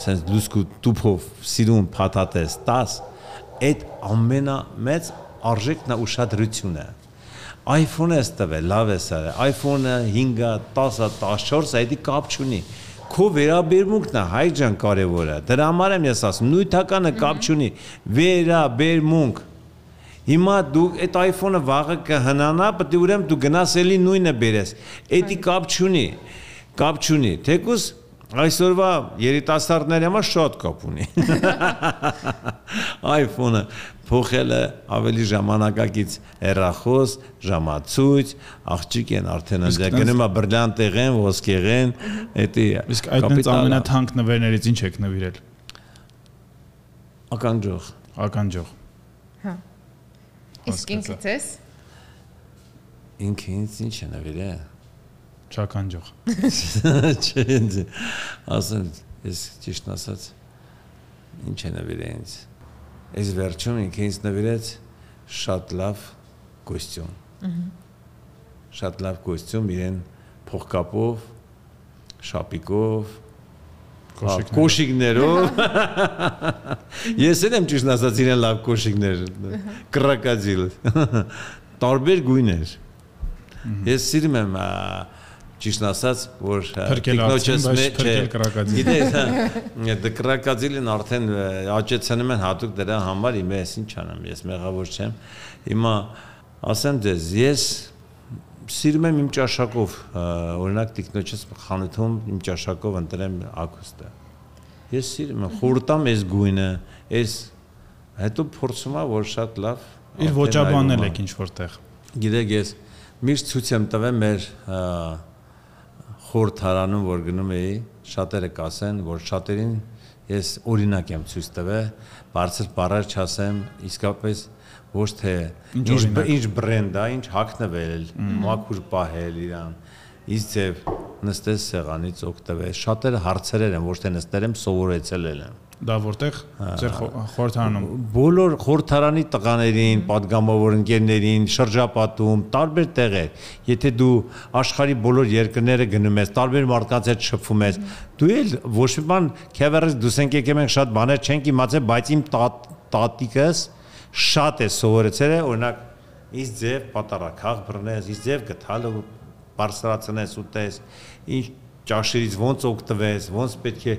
C: sense լուցկու տուփով սիրուն փաթաթես 10, այդ ամենամեծ արժեքն է ուշադրությունը։ iPhone-ը ստվել, լավ է սա։ iPhone-ը 5-ը, 10-ը, 14-ը դա կապ չունի։ Քո վերաբերմունքն է հայ ջան կարևորը։ Դրա համար եմ ես ասում, նույնթականը կապ չունի։ Վերաբերմունք Հիմա դու այդ iPhone-ը վաղը կհնանա, պետք է ուրեմն դու գնաս էլի նույնը բերես։ Էդի կապ չունի։ Կապ չունի։ Թեկուս այսօրվա երիտասարդների համար շատ կապ ունի։ <laughs> iPhone-ը փոխելը ավելի ժամանակակից հեռախոս, ժամացույց, աղջիկ են արդեն
A: Իսկ
C: ընդ գնում է բրլյանտեղեն, ոսկեղեն, էդի
A: Իսկ այդ նենց ամենաթանկ նվերներից ինչ եք նվիրել։
C: ականջող
B: Իսկ
A: Ականջող։
B: ինքս ես?
C: Ինքը ինձ ինչ է նվիրել։
A: Չականջող։ <laughs>
C: Չէ, ինձ ասեմ, ես ճիշտ ասած ինչ է նվիրել ինձ։ Այս վերջում ինքը ինձ նվիրեց շատ լավ կոստյում։ Շատ լավ կոստյում իրեն փողկապով, շապիկով,
A: Կոշիկներով։ <laughs>
C: Ես էլ եմ ճիշտ ասած իրեն լավ կոշիկներ, կրակադիլ։ <laughs> Տարբեր գույներ։ Ես սիրում եմ ճիշտ ասած, որ ա,
A: Փրկել
C: տիկնոջս
A: արդեն, բայց
C: մե-
A: փրկել
C: չէ,
A: կրակադիլ։
C: Գիտես, դե <laughs> կրակադիլին արդեն աճեցնում են հատուկ դրա համար, իմը ես ինչ անեմ, ես մեղավոր չեմ։ Հիմա ասեմ ձեզ, ես սիրում եմ իմ ճաշակով, ա, օրինակ տիկնոջս խանութում իմ ճաշակով ընտրեմ ակուստը։ Ես սիրում եմ խորտամ այս գույնը, այս հետո փորձում եմ որ շատ լավ
A: Իր ոճաբանել եք ինչ որտեղ։
C: Գիտեք, ես միշտ ցույց եմ տվել մեր ա, խորհրդարանում, որ գնում էի, շատերը կասեն, որ շատերին ես օրինակ եմ ցույց տվել, բարձր բառեր չասեմ, իսկապես ոչ թե
A: Ինչ
C: ինչ բրենդ է, ինչ հագնվել, մաքուր պահել իրան։ Իս ձև նստես սեղանից օգտվել։ Շատերը հարցերեր են, ոչ թե նստել եմ, սովորեցել եմ
A: դա որտեղ ձեր խորհրդարանում
C: բոլոր խորհրդարանի տղաներին, падգամավոր ընկերներին, շրջապատում, տարբեր տեղեր։ Եթե դու աշխարի բոլոր երկրները գնում ես, տարբեր մարդկանց հետ շփվում ես, դու էլ ոչ մի բան քևերից դուս ենք եկել մենք շատ բաներ չենք իմացել, բայց իմ տատիկս շատ է սովորեցել է, օրինակ, իս ձև պատարակախ բռնես, իս ձև գթալը բարսրացնես ու տես, ինչ ճաշերից ոնց օգտվես, ոնց պետք է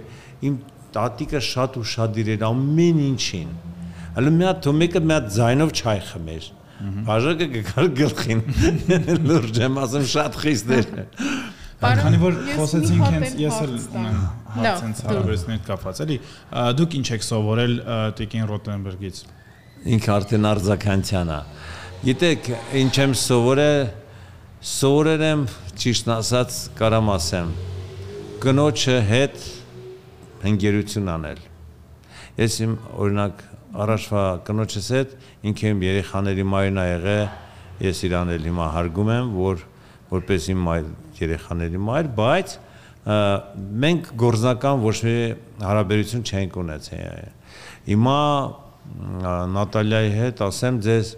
C: իմ տատիկը շատ ու շատ իրեր ամեն ինչին։ Հələ մի հատ թոմիկը մի հատ ձայնով չայ խմեր։ Բաժակը գկար գլխին։ <laughs> Լուրջ եմ ասում շատ խիստ էր։
A: Քանի որ խոսեցինք հենց ես էլ ունեմ հարց հենց հարաբերությունից կապված, էլի դուք ինչ եք սովորել Տիկին Ռոտենբերգից։
C: Ինքը արդեն արձականցյան է։ Գիտեք, ինչ եմ սովորել, սովորել եմ ճիշտ ասած, կարամ ասեմ։ Գնոջը հետ հնգերություն անել։ Ես իմ օրինակ առաջվա կնոջս հետ ինքը իմ երեխաների մայրն ա եղել, ես իրան էլ հիմա հարգում եմ, որ որպես իմ մայր երեխաների մայր, բայց մենք գործնական ոչ մի հարաբերություն չենք ունեցել։ Հիմա Նատալիայի հետ ասեմ ձեզ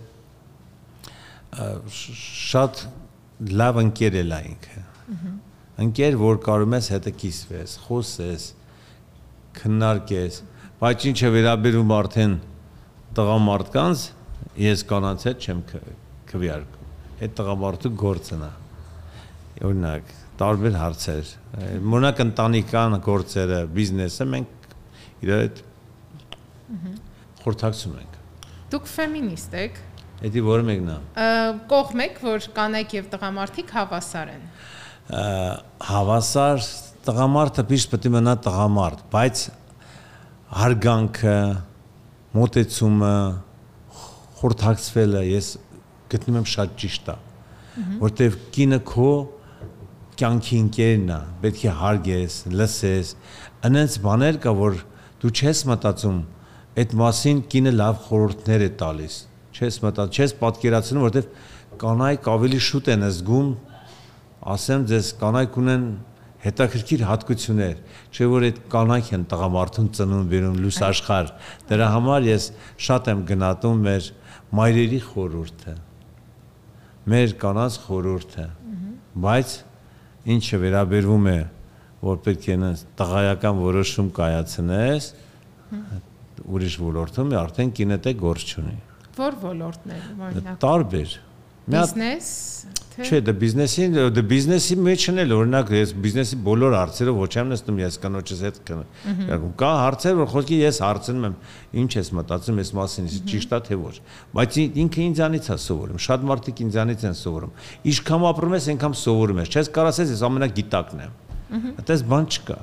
C: շատ լավ ընկեր է լա ինքը։ Ընկեր, որ կարող ես հետը կիսվես, խոսես, քննարկես, բայց ինչ է վերաբերում արդեն տղամարդկանց, ես կանանց հետ չեմ քվեարկում։ Այդ տղամարդու գործն է։ Օրինակ, տարբեր հարցեր, մոնակ ընտանեկան գործերը, բիզնեսը մենք իրար հետ խորհրդակցում ենք։
B: Դուք ֆեմինիստ եք։
C: Էդի որը մեկն է։
B: Ա, Կողմեք, որ կանայք եւ տղամարդիկ հավասար են։
C: հավասար տղամարդը ճիշտ պետք է մնա տղամարդ, բայց հարգանքը, մոտեցումը, խորթակցվելը ես գտնում եմ շատ ճիշտ է, որտեվ կինը քո կյանքի ընկերն է, պետք է հարգես, լսես, այնց բաներ կա, որ դու չես մտածում այդ մասին կինը լավ խորհուրդներ է տալիս։ չես մտա, չես պատկերացնում, որովհետև կանայք ավելի շուտ են զգում, ասեմ ձեզ, կանայք ունեն հետաքրքիր հատկություններ, չէ որ այդ կանայք են տղամարդուն ծնում վերում լույս աշխարհ։ Դրա համար ես շատ եմ գնահատում մեր մայրերի խորհուրդը։ Մեր կանանց խորհուրդը։ Բայց ինչը վերաբերվում է որ պետք է տղայական որոշում կայացնես, ուրիշ ոլորտում արդեն կինետ է գործ չունի։
B: Որ ոլորտներ օրինակ։
C: Տարբեր։
B: Բիզնես,
C: Չէ, դա բիզնեսի, դա բիզնեսի մեջն էլ օրինակ ես բիզնեսի բոլոր հարցերը ոչ եմ նստում ես կանոջս հետ կներում։ Կա հարցեր, որ խոսքի ես հարցնում եմ, ինչ ես մտածում ես մասին, ճիշտ է թե ոչ։ Բայց ինքը ինձանից է սովորում, շատ մարդիկ ինձանից են սովորում։ Ինչքան ապրում ես, այնքան սովորում ես։ Չես կարող ասես ես ամենագիտակն եմ։ Այդպես բան չկա։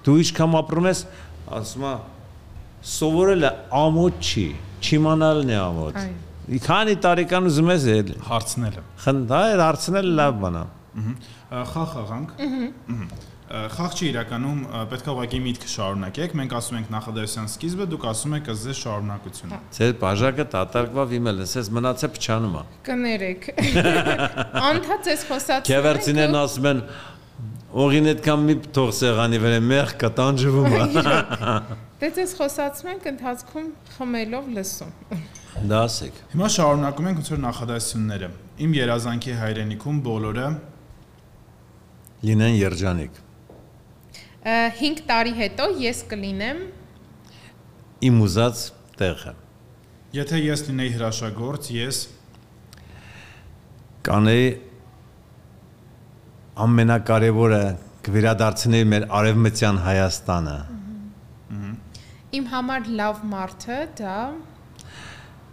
C: Դու ինչքան ապրում ես, ասում եմ, սովորելը ամոթ չի, չիմանալն է ամոթ։ Քանի տարեկան ուզում ես էլ
A: հարցնելը։
C: Խնդա է հարցնելը լավ բան է։
A: Խաղ խաղանք։ Խաղ չի իրականում պետք է ուղղակի միտքը շարունակեք։ Մենք ասում ենք նախադասության սկիզբը, դուք ասում եք ըզես շարունակությունը։
C: Ձեր բաժակը դատարկվավ իմել, ասես մնացե փչանում է։
B: Կներեք։ <laughs> Անդադ ես խոսած։
C: Քևերցիներն ասում են Օղին այդքան մի թող սեղանի վրա մեղ կա տանջվում է։
B: Դե ես խոսացում ենք ընթացքում խմելով լսում։
C: Դա ասեք։
A: Հիմա շարունակում ենք ոնց որ նախադասությունները։ Իմ երազանքի հայրենիքում բոլորը
C: լինեն երջանիկ։
B: 5 տարի հետո ես կլինեմ
C: իմ ուզած տեղը։
A: Եթե ես լինեի հրաշագործ, ես
C: կանեի ամենակարևորը կվերադարձնի մեր արևմտյան Հայաստանը։
B: Իմ համար լավ մարդը դա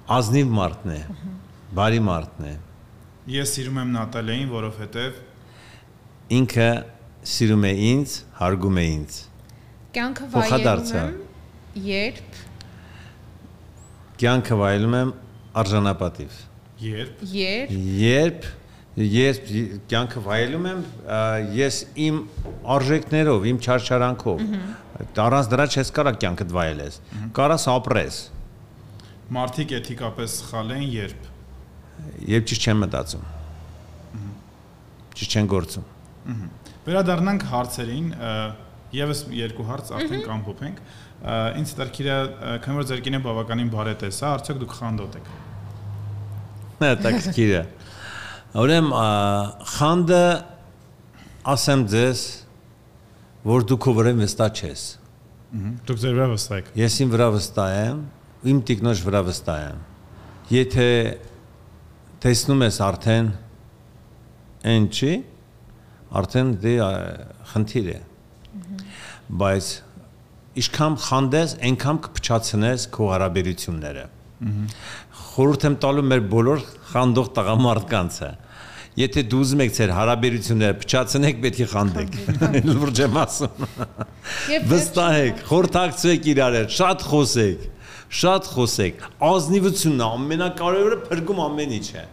C: ազնիվ մարդն է, բարի մարդն է։
A: Ես սիրում եմ Նատալիային, որովհետև
C: ինքը սիրում է ինձ, հարգում է ինձ։
B: Կյանքը վայելում եմ, երբ
C: Կյանքը վայելում եմ արժանապատիվ։
A: Երբ
B: Երբ
C: Երբ ես կյանքը վայելում եմ, ես իմ արժեքներով, իմ չարչարանքով, առանց դրա չես կարա կյանքդ վայելես։ Կարաս ապրես։
A: Մարդիկ էթիկապես սխալ են երբ
C: Երբ ճիշտ չեն մտածում։ Ճիշտ չեն գործում։
A: Վերադառնանք հարցերին, եւս երկու հարց արդեն կամփոփենք։ Ինչ դարքիրա, քանի որ ձեր կինը բավականին բարետես է, արդյոք դուք խանդոտ եք։
C: Նա տակսկիրը։ Ուրեմն խանդը ասեմ ձեզ, որ դուք ով վրա վստահ չես։
A: Դուք ձեր վրա վստահ եք։
C: Ես իմ վրա վստահ եմ, իմ տիկնոջ վրա վստահ եմ։ Եթե տեսնում ես արդեն այն չի, արդեն դե խնդիր է։ Բայց իշքամ խանդես, այնքան կփչացնես քո հարաբերությունները։ Խորհուրդ եմ տալու մեր բոլոր խանդող տղամարդկանց է Եթե դու ուզում եք ձեր հարաբերությունները փչացնեք, պետք է խանդեք։ <laughs> Լուրջ եմ ասում։ Վստահեք, խորթակցեք իրար հետ, շատ խոսեք, շատ խոսեք։ Ազնիվությունն ամենակարևորը փրկում ամեն ինչ է։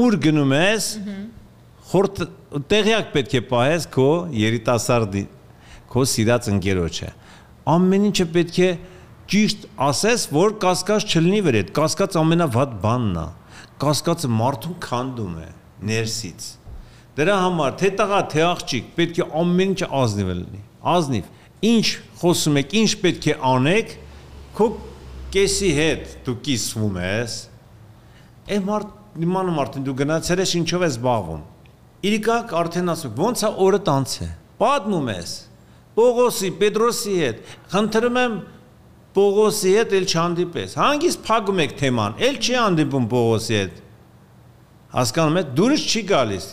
C: Ուր գնում ես, խորտ տեղյակ պետք է պահես քո երիտասարդի, քո սիրած ընկերոջը։ Ամեն ինչը պետք է ճիշտ ասես, որ կասկած չլինի վրա։ Կասկած ամենավատ բանն է կասկածը մարդուն քանդում է ներսից։ Դրա համար թե տղա, թե աղջիկ պետք է ամեն ինչ ազնիվ լինի։ Ազնիվ։ Ինչ խոսում եք, ինչ պետք է անեք, քո կեսի հետ դու կիսվում ես։ Է մարդ նման մարդին դու գնացել ես ինչով ես զբաղվում։ Իրիկակ արդեն ասում, ո՞նց է օրը տանց է։ Պատմում ես։ Պողոսի, Պետրոսի հետ։ Խնդրում եմ Պողոսի հետ էլ չհանդիպես։ Հանգիստ փակում եք թեման, էլ չի հանդիպում Պողոսի հետ։ Հասկանում եք, դուրս չի գալիս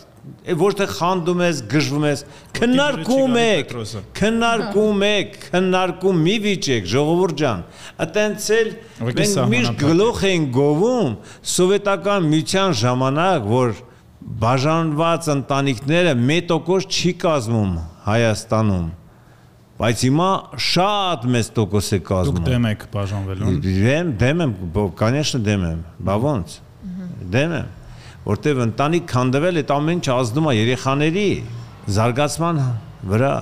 C: որտեղ խանդում ես, գժվում ես, քննարկում եք, քննարկում հա։ եք, քննարկում մի վիճեք, ժողովուրդ ջան։ Այտենց էլ մենք միշտ գլուխ են գովում սովետական միության ժամանակ, որ բաժանված ընտանիքները 1% չի կազմում Հայաստանում բայց հիմա շատ մեծ տոկոս է կազմում։
A: Դուք դեմ եք բաժանվելուն։ հա։ դե,
C: Դեմ, դեմ եմ, կանեշն դեմ եմ։ Բա ո՞նց։ Դեմ եմ որտեվ ընտանիք քանդվել այդ ամեն ինչ ազդում է երեխաների զարգացման վրա,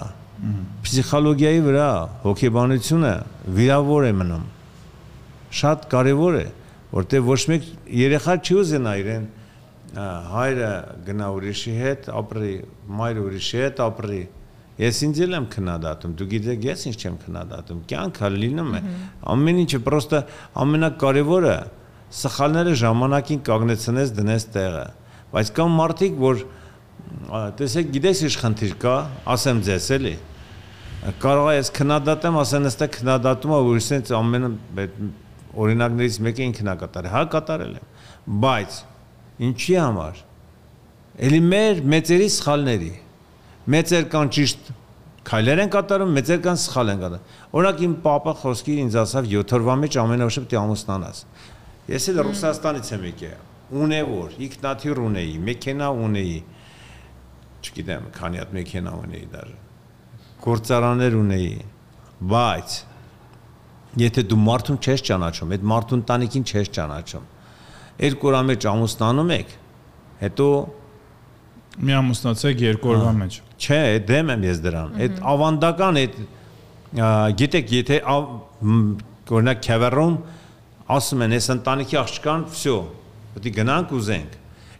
C: ֆիզիոլոգիայի վրա, հոգեբանությունը վիրավոր է մնում։ Շատ կարևոր է, որտեղ ոչ մեկ երեխա չի ուզենա իրեն հայրը գնա ուրիշի հետ ապրի, մայրը ուրիշի հետ ապրի։ Ես ինձ էլ եմ քննադատում, դու գիտեք, ես ինչ չեմ քննադատում։ Կյանքը լինում է։ Ամեն ինչը պրոստը ամենակարևորը սխալները ժամանակին կանգնեցնես դնես տեղը։ Բայց կան մարդիկ, որ տեսեք, գիտես ինչ խնդիր կա, ասեմ ձեզ էլի։ Կարող ես քննադատեմ, ասեն ըստե քննադատումը ուրիշից ամենը օրինակներից մեկը ինքն է կատարել։ Հա կատարել եմ, բայց ինչի համար։ Էլի մեր մեծերի սխալների։ Մեծեր կան ճիշտ քայլեր են կատարում, մեծեր կան սխալ են կատարում։ Օրինակ իմ papa խոսքի ինձ ասավ 7 օրվա մեջ ամենաշը պետք է ամուսնանաս։ Ես էլ Ռուսաստանից եմ եկել։ Ունևոր, ինքնաթիռ ունեի, մեքենա ունեի։ Չգիտեմ, քանի հատ մեքենա ունեի դաժե։ Գործարաններ ունեի, բայց եթե դու մարդուն չես ճանաչում, այդ մարդուն տանիքին չես ճանաչում, երկու օր մեջ ամուսնանում եք, հետո
A: մի ամուսնացեք երկու օրվա մեջ։
C: Չէ, դեմ եմ ես դրան։ Այդ ավանդական այդ գիտեք, եթե օրինակ Քևերում ասում են, այս ընտանիքի աղջկան, վсё, պետք է գնանք ուզենք։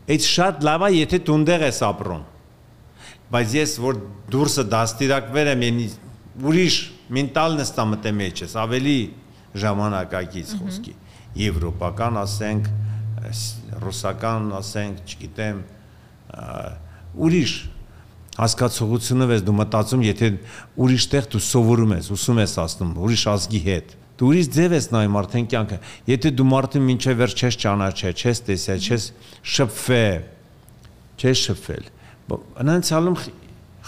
C: Այդ շատ լավ է, եթե տունդեղ ես ապրում։ Բայց ես որ դուրսը դաստիարակվեր եմ, ուրիշ մենտալ նստա մտեմ մեջ ես, ավելի ժամանակակից խոսքի։ Եվրոպական ասենք, ռուսական ասենք, չգիտեմ, ուրիշ հասկացողությունով ես դու մտածում, եթե ուրիշ տեղ դու սովորում ես, ուսում ես ասնում, ուրիշ ազգի հետ Դու ուրիշ ձև ես նայում արդեն կյանքը։ Եթե դու մարդը մինչև վերջ չես ճանաչել, չես տեսել, չես շփվել, չես շփվել։ Անանցալում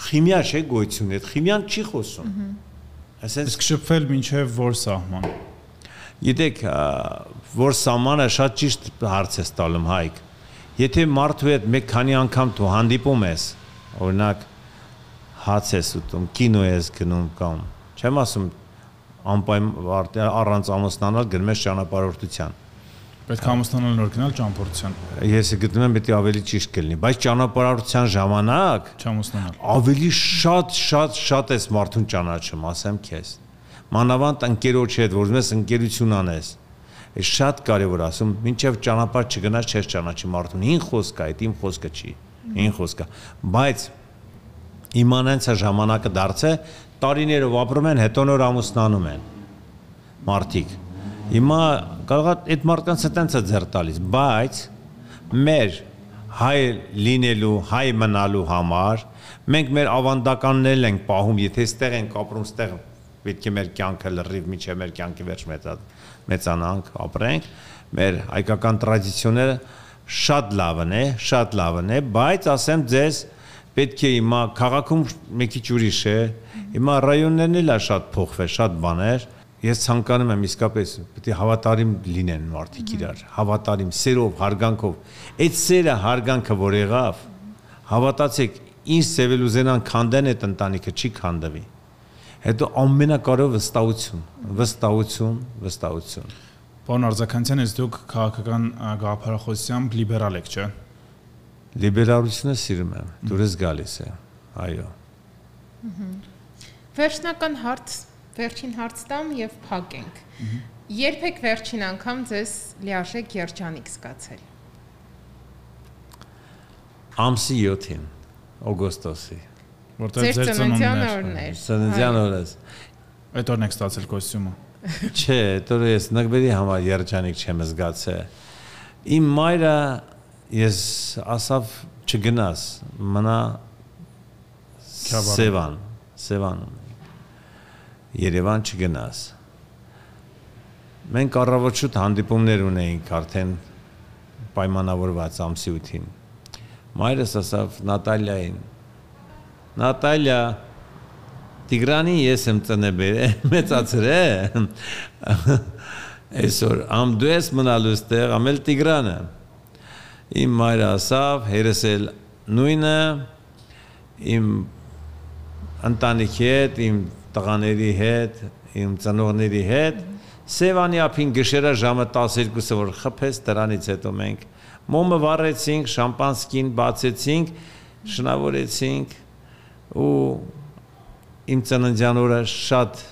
C: խիմիա չէ գոյություն, այդ խիմիան չի խոսում։
A: Այսինքն իսկ շփվել մինչև որ սահման։
C: Գիտեք, որ սահմանը շատ ճիշտ հարց է տալում հայք։ Եթե մարդու հետ մեկ քանի անգամ դու հանդիպում ես, օրինակ հաց ես ուտում, կինո ես գնում կամ չեմ ասում անպայման առանց ամուսնանալ գնում ես ճանապարհորդության։
A: Պետք է ամուսնանալ նոր գնալ ճամփորդության։
C: Ես գտնում եմ պետք է ավելի ճիշտ կլինի, բայց ճանապարհորդության ժամանակ
A: չամուսնանալ։
C: Ավելի շատ շատ շատ ես մարդուն ճանաչում, ասեմ քեզ։ Մանավանդ ընկերոջ հետ, որ ես ընկերություն անես։ Է շատ կարևոր ասում, մինչև ճանապարհ չգնաս, չես ճանաչի մարդուն։ Ին խոսք է, այդ իմ խոսքը չի։ Ին խոսքը։ Բայց իմանանցա ժամանակը դարձե տարիներով ապրում են, հետո նոր ամուսնանում են մարդիկ։ Հիմա կարող է այդ մարդկանց տենց է ձեր տալիս, բայց մեր հայ լինելու, հայ մնալու համար մենք մեր ավանդականներն ենք պահում, եթե ստեղ ենք ապրում, ստեղ պետք է մեր կյանքը լրիվ միջև մեր կյանքի վերջ մեծանանք, ապրենք, մեր հայկական տրադիցիոները շատ լավն է, շատ լավն է, բայց ասեմ ձեզ, պետք է հիմա քաղաքում մի քիչ ուրիշ է, հիմա ռայոններն էլ է շատ փոխվել, շատ բաներ։ Ես ցանկանում եմ իսկապես պետք է հավատարիմ լինեն մարդիկ իրար, հավատարիմ, սերով, հարգանքով։ Այդ սերը, հարգանքը, որ եղավ, հավատացեք, ինչ ծեվել ուզենան քանդեն այդ ընտանիքը չի քանդվի։ Հետո ամենակարևորը վստահություն, վստահություն, վստահություն։
A: Պարոն Արձականցյան, ես դուք քաղաքական գաղափարախոսությամբ լիբերալ եք, չէ՞
C: Լիբերալությունը սիրում եմ, դուրս գալիս է։ Այո։
B: Վերջնական հարց, վերջին հարց տամ եւ փակենք։ Երբեք վերջին անգամ ձեզ լիարժեք երջանիկ զգացել։
C: Ամսի 7-ին, օգոստոսի։
A: Որտեղ ձեր ծնունդյան
B: օրն էր։
C: Ծննդյան օրը։
A: Այդ օրն եք ստացել կոստյումը։ <laughs>
C: Չէ, դա ես նկբերի համար երջանիկ չեմ զգացել։ Իմ մայրը ես ասավ չգնաս, մնա Սևան, Սևան։ Երևան չգնաս։ Մենք առավոտ հանդիպումներ ունեինք արդեն պայմանավորված ամսի 8-ին։ Մայրս ասավ Նատալիային. Նատալիա Տիգրանի ես եմ ծնեբեր, մեծացրե։ <laughs> Այսօր ամ դու ես մնալու ստեղ, ամել Տիգրանը իմ մայրը ասավ, հերս էլ նույնը իմ ընտանիքի հետ, իմ տղաների հետ, իմ ծնողների հետ Սևանի ափին գշերա ժամը 12-ը որ խփեց դրանից հետո մենք մոմը վառեցինք, շամպանսկին բացեցինք, շնավորեցինք ու իմ ծննդյան օրը շատ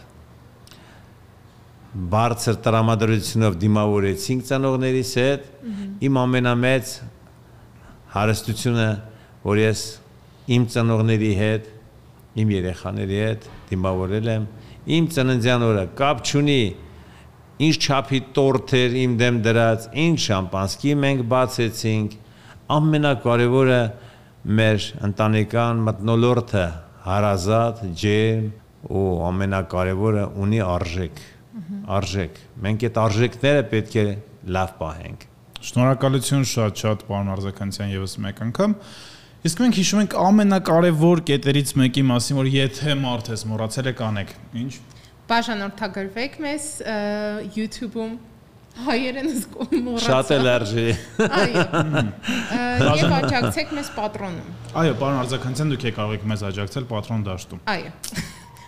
C: բարձր տրամադրությունով դիմավորեցինք ծնողներիս հետ իմ ամենամեծ հարստությունը որ ես իմ ծնողների հետ իմ երեխաների հետ դիմավորել եմ իմ ծննդյան օրը կապ չունի ինչ չափի տորթ էր իմ դեմ դրած ինչ շամպանսկի մենք բացեցինք ամենակարևորը մեր ընտանեկան մտնոլորտը հարազատ ջերմ ու ամենակարևորը ունի արժեք արժեք մենք այդ արժեքները պետք է լավ պահենք
A: Շնորհակալություն շատ-շատ պարոն Արզականցյան եւս մեկ անգամ Իսկ մենք հիշում ենք ամենակարևոր կետերից մեկի մասին, որ եթե մարդ ես մոռացել եք անեք։ Ինչ։
B: Բաժանորդագրվեք մեզ YouTube-ում հայերենս մոռացա։
C: Շատ էլ արժի։
B: Այո։ Եվ աջակցեք մեզ Պատրոնում։
A: Այո, պարոն Արձականցյան, դուք եք կարող եք մեզ աջակցել Պատրոն դաշտում։
B: Այո։